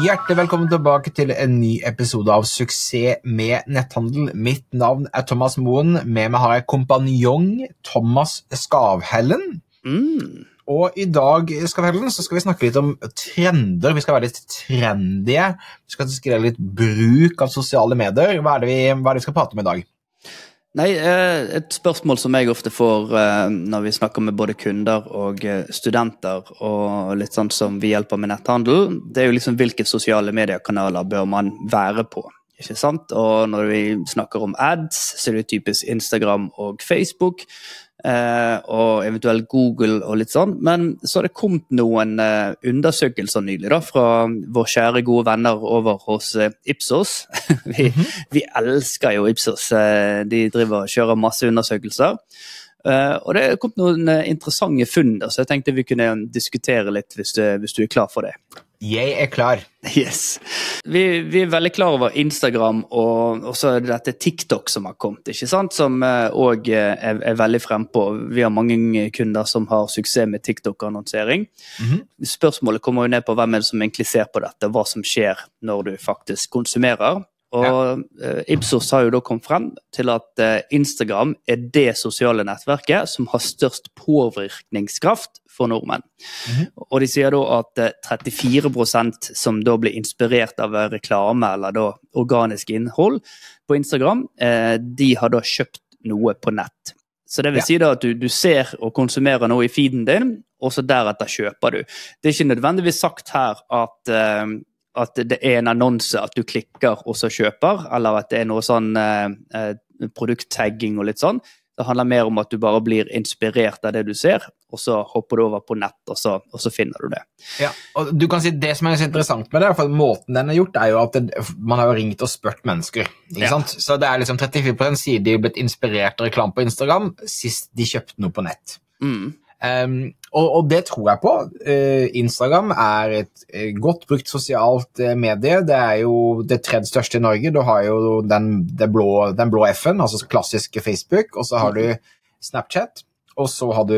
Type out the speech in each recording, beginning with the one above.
Hjertelig velkommen tilbake til en ny episode av Suksess med netthandel. Mitt navn er Thomas Moen. Med meg har jeg kompanjong Thomas Skavhellen. Mm. Og i dag Skavhellen, så skal vi snakke litt om trender. Vi skal være litt trendige. Vi skal skrive litt bruk av sosiale medier. Hva er det vi, hva er det vi skal prate om i dag? Nei, eh, Et spørsmål som jeg ofte får eh, når vi snakker med både kunder og eh, studenter, og litt sånn som vi hjelper med netthandel, det er jo liksom hvilke sosiale mediekanaler bør man være på. Ikke sant? Og når vi snakker om ads, så er det typisk Instagram og Facebook. Eh, og eventuelt Google og litt sånn. Men så har det kommet noen eh, undersøkelser nylig da, fra våre kjære, gode venner over hos eh, Ipsos. vi, vi elsker jo Ipsos. de driver og kjører masse undersøkelser. Eh, og det er kommet noen interessante funn, så jeg tenkte vi kunne diskutere litt hvis du, hvis du er klar for det. Jeg er klar. Yes. Vi, vi er veldig klar over Instagram og også dette TikTok som har kommet, ikke sant? som òg er, er veldig frempå. Vi har mange kunder som har suksess med TikTok-annonsering. Mhm. Spørsmålet kommer jo ned på hvem er det som egentlig ser på dette, hva som skjer når du faktisk konsumerer. Og ja. Ipsos har jo da kommet frem til at eh, Instagram er det sosiale nettverket som har størst påvirkningskraft for nordmenn. Mhm. Og de sier da at eh, 34% som da blir inspirert av reklame eller da organisk innhold på Instagram, eh, de har da kjøpt noe på nett. Så det vil si da at du, du ser og konsumerer noe i feeden din, og så deretter kjøper du. Det er ikke nødvendigvis sagt her at eh, at det er en annonse at du klikker og så kjøper, eller at det er noe sånn eh, eh, produkttagging og litt sånn. Det handler mer om at du bare blir inspirert av det du ser, og så hopper du over på nett, og så, og så finner du det. Ja, og du kan si Det som er så interessant med det, for måten den er gjort, er jo at det, man har ringt og spurt mennesker. ikke Ja. sant? Så det er liksom 34 sier de er blitt inspirert av reklame på Instagram sist de kjøpte noe på nett. Mm. Um, og, og det tror jeg på. Uh, Instagram er et uh, godt brukt sosialt uh, medie. Det er jo det tredje største i Norge. Du har jo den, blå, den blå F-en, altså klassiske Facebook, og så har du Snapchat, og så har du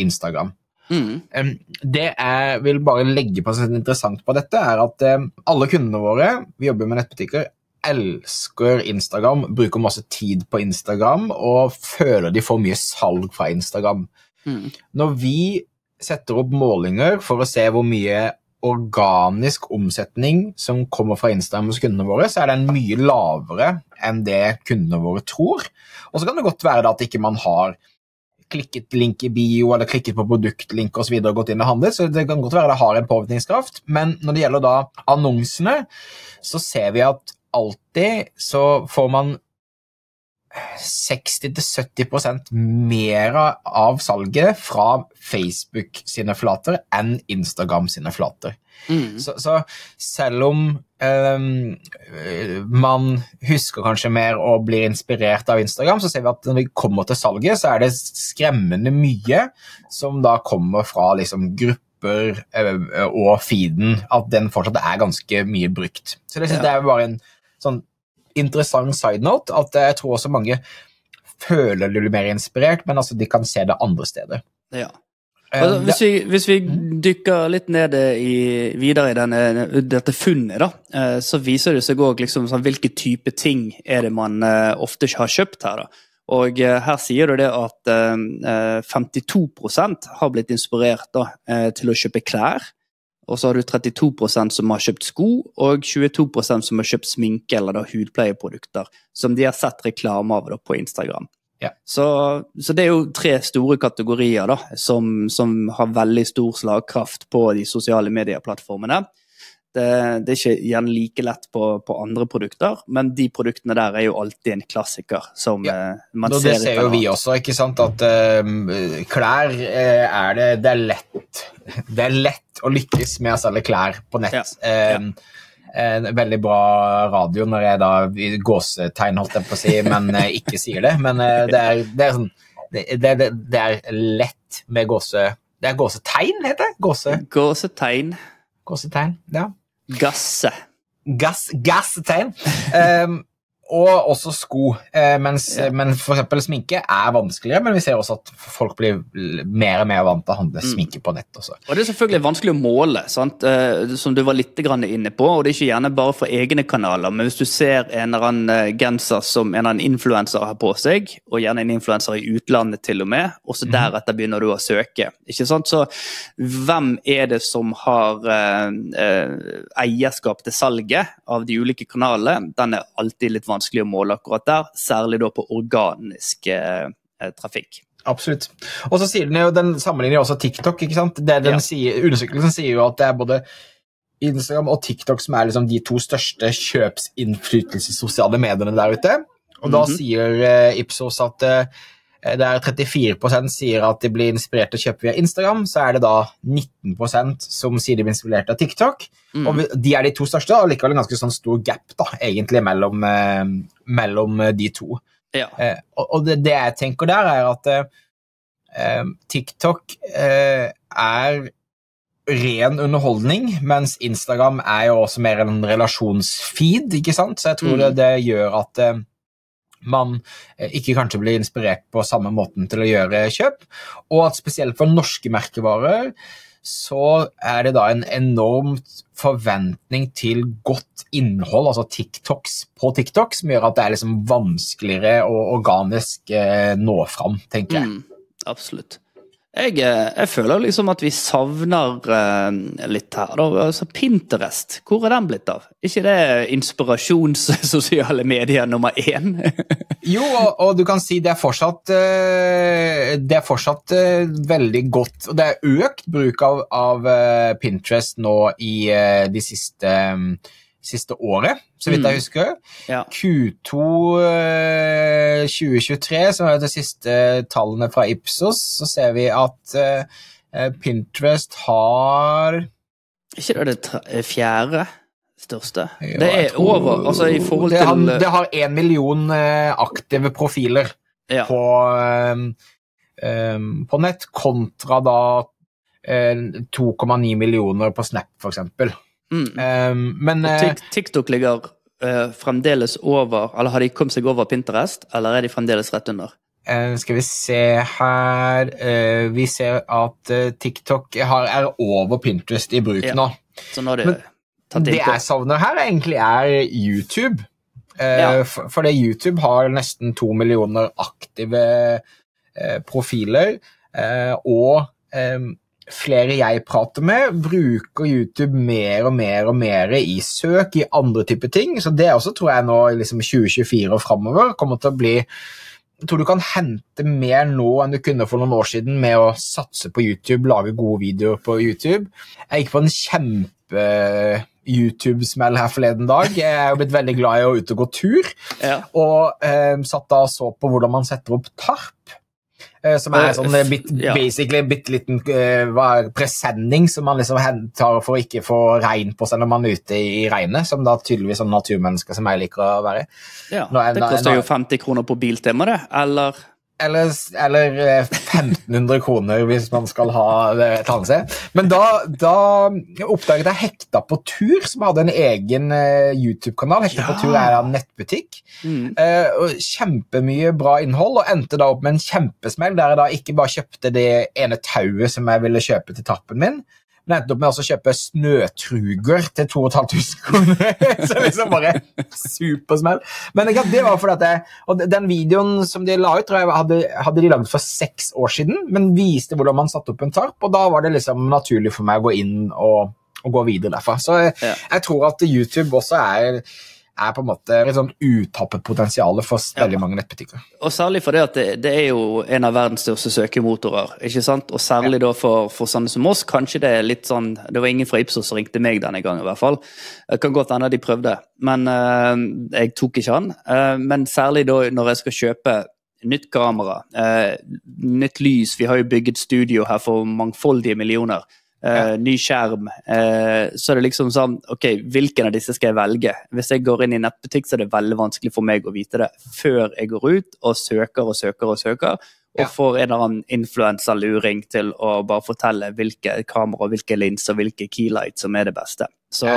Instagram. Mm. Um, det jeg vil bare legge på som er interessant på dette, er at alle kundene våre vi jobber med nettbutikker, elsker Instagram, bruker masse tid på Instagram og føler de får mye salg fra Instagram. Mm. Når vi setter opp målinger for å se hvor mye organisk omsetning som kommer fra Instagram hos kundene våre, så er den mye lavere enn det kundene våre tror. Og så kan det godt være at ikke man har klikket link i bio eller klikket på produktlink videre og gått inn og handlet, så det kan godt være det har en påvirkningskraft. Men når det gjelder da annonsene, så ser vi at alltid så får man 60-70% mer av salget fra Facebook sine flater enn Instagram sine flater. Mm. Så, så selv om um, man husker kanskje mer og blir inspirert av Instagram, så ser vi at når vi kommer til salget, så er det skremmende mye som da kommer fra liksom, grupper eh, og feeden, at den fortsatt er ganske mye brukt. Så det synes Ja. er bare en sånn interessant side note, at jeg tror også mange føler de blir mer inspirert, men altså de kan se det andre steder. Ja. Eh, Altså, hvis, vi, hvis vi Mm. dykker litt ned i, videre i denne, dette funnet, da, eh, så viser det seg òg liksom, sånn, hvilke type ting er det man uh, ofte har kjøpt her. da. Og uh, her sier du det at uh, 52% har blitt inspirert da, til å kjøpe klær. Og så har du 32% som har kjøpt sko, og 22% som har kjøpt sminke eller da hudpleieprodukter som de har sett reklame av da, på Instagram. Ja. Så, så det er jo tre store kategorier da, som, som har veldig stor slagkraft på de sosiale medieplattformene. Det, det er ikke gjerne like lett på, på andre produkter, men de produktene der er jo alltid en klassiker som Ja. eh, man ser det ser jo vi også, ikke sant, at uh, klær uh, er det Det er lett Det er lett å lykkes med å selge klær på nett. Ja, Eh, en veldig bra radio når jeg da i gåsetegn, holdt jeg på å si, men eh, ikke sier det. Men eh, det, er, det, er sånn, det, det, det er lett med gåse... Det er gåsetegn, heter det? Gåse, Gåsetegn, gåsetegn, ja. gasse. Gass, gassetegn. Um, og også sko. Eh, mens, Ja. Men eksempel sminke er vanskeligere, men vi ser også at folk blir mer og mer vant til å handle sminke på nett også. Og Det er selvfølgelig vanskelig å måle, sant? Eh, som du var litt grann inne på. og Det er ikke gjerne bare for egne kanaler, men hvis du ser en eller annen eh, genser som en eller annen influenser har på seg, og gjerne en influenser i utlandet til og med, og så deretter begynner du å søke. ikke sant? Så hvem er det som har eh, eierskap til salget av de ulike kanalene? Den er alltid litt vanskelig å måle akkurat der, særlig da på organisk eh, eh, trafikk. Absolutt. Og så sier den jo, den sammenligner jo også TikTok. ikke sant? Det den Ja. sier, undersøkelsen sier jo at det er både Instagram og TikTok som er liksom de to største kjøpsinnflytelsessosiale mediene der ute. Og da Mhm. sier eh, Ipsos at eh, det er 34% sier at de blir inspirert til å kjøpe via Instagram, så er det da 19% som sier de blir inspirert av TikTok. Mm. Og de er de to største, og likevel en ganske sånn stor gap da, egentlig mellom, eh, mellom eh, de to. Ja. Eh, og det, det jeg tenker der, er at eh, TikTok eh, er ren underholdning, mens Instagram er jo også mer en relasjonsfeed, ikke sant? Så jeg tror Mm. det, det gjør at man eh, ikke kanskje blir inspirert på samme måten til å gjøre kjøp, og at spesielt for norske merkevarer så er det da en enormt forventning til godt innhold, altså TikToks på TikTok, som gjør at det er liksom vanskeligere å organisk eh, nå fram, tenker jeg. Mm, absolutt. Jeg, eh, jeg føler liksom at vi savner eh, litt her. Altså Pinterest, hvor er den blitt av? ikke det inspirasjonssosiale medier nummer én? Jo, og, og du kan si det er fortsatt eh, Det er fortsatt veldig godt Og det er økt bruk av, av Pinterest nå i de siste, mm, siste året, så vidt jeg Mm. husker. ja. Q2 eh, 2023, som er de siste tallene fra Ipsos, så ser vi at eh, eh, Pinterest har ikke det det fjerde største? Jo, det er tror- over, altså i forhold det har, til det har én million eh, aktive profiler. ja. på, um, på nett, kontra da eh, 2,9 millioner på Snap, for eksempel. Mm. Um, men eh, TikTok ligger eh, fremdeles over Eller har de kommet seg over Pinterest, eller er de fremdeles rett under? eh, skal vi se her Vi ser at TikTok har, er over Pinterest i bruk Ja. nå. Så nå har de tatt Det jeg savner her, egentlig er YouTube. Ja. for, fordi YouTube har nesten to millioner aktive profiler, og eh, flere jeg prater med, bruker YouTube mer og mer og mer i søk, i andre typer ting. Så det også tror jeg nå i liksom 2024 og framover kommer til å bli jeg tror du kan hente mer nå enn du kunne for noen år siden med å satse på YouTube, lage gode videoer på YouTube. Jeg gikk på en kjempe-YouTube-smell her forleden dag. Jeg er jo blitt veldig glad i å ut og gå tur, Ja. og eh, satt da og så på hvordan man setter opp tarp. Eh, Som er Eh, sånn bit, basically en bitte liten eh, presenning som man liksom tar for å ikke få regn på seg når man er ute i regnet, som da tydeligvis sånn naturmennesker som jeg liker å være. ja. Det er- koster jo 50 kroner på Biltema, det. Eller Eller, eller eh, 1500 kroner hvis man skal ha et annet sted. Men da, da oppdaget jeg Hekta på tur, som hadde en egen eh, YouTube-kanal. Hekta Ja. på tur er en nettbutikk. mm, Eh, og kjempemye bra innhold, og endte da opp med en kjempesmell der jeg da ikke bare kjøpte det ene tauet som jeg ville kjøpe til tappen min, men endte opp med å kjøpe snøtruger til 2500 kroner. Så liksom bare supersmell. Men ikke, det var fordi at jeg, og den videoen som de la ut, tror jeg hadde, hadde de lagd for seks år siden, men viste hvordan man satte opp en tarp, og da var det liksom naturlig for meg å gå inn og, og gå videre derfra. Så jeg, Ja. jeg tror at YouTube også er er på en måte et sånn utappet potensial for Ja. veldig mange nettbutikker. Og særlig fordi at det, det er jo en av verdens største søkemotorer. ikke sant? Og særlig da for, for sånne som oss, kanskje det er litt sånn Det var ingen fra Ipsos som ringte meg denne gangen, i hvert fall. Det kan godt hende de prøvde, men eh, jeg tok ikke han. Uh, men særlig da når jeg skal kjøpe nytt kamera, eh, nytt lys Vi har jo bygget studio her for mangfoldige millioner. Ja. Ny skjerm. Uh, så er det liksom sånn Ok, hvilken av disse skal jeg velge? Hvis jeg går inn i nettbutikk, så er det veldig vanskelig for meg å vite det før jeg går ut og søker og søker og søker. og Ja. får en eller annen influensaluring til å bare fortelle hvilke kamera, hvilke linser, hvilke keylight som er det beste. Så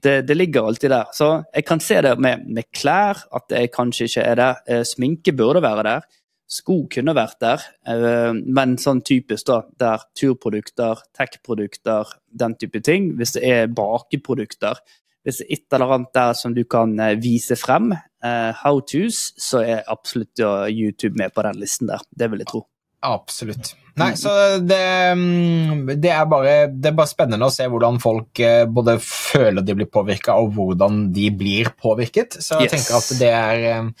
det, det ligger alltid der. Så jeg kan se det med, med klær, at det kanskje ikke er der. Eh, Sminke burde være der. Sko kunne vært der, eh, men sånn typisk da, der turprodukter, tech-produkter, den type ting. Hvis det er bakeprodukter, hvis det er et eller annet der som du kan eh, vise frem, eh, how to's, så er absolutt YouTube med på den listen der. Det vil jeg tro. Absolutt. Nei, så det, mm, det, er bare, det er bare spennende å se hvordan folk både føler de blir påvirka, og hvordan de blir påvirket. Så jeg Yes. tenker at det er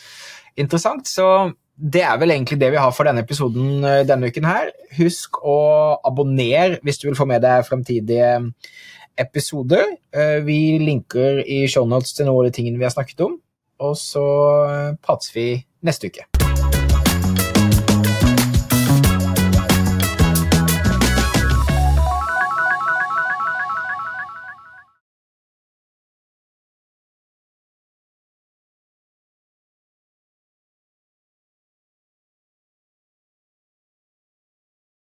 interessant. Så det er vel egentlig det vi har for denne episoden eh, denne uken her. Husk å abonnere hvis du vil få med deg fremtidige episoder. Eh, Vi linker i shownotes til noen av de tingene vi har snakket om, og så eh, prates vi neste uke.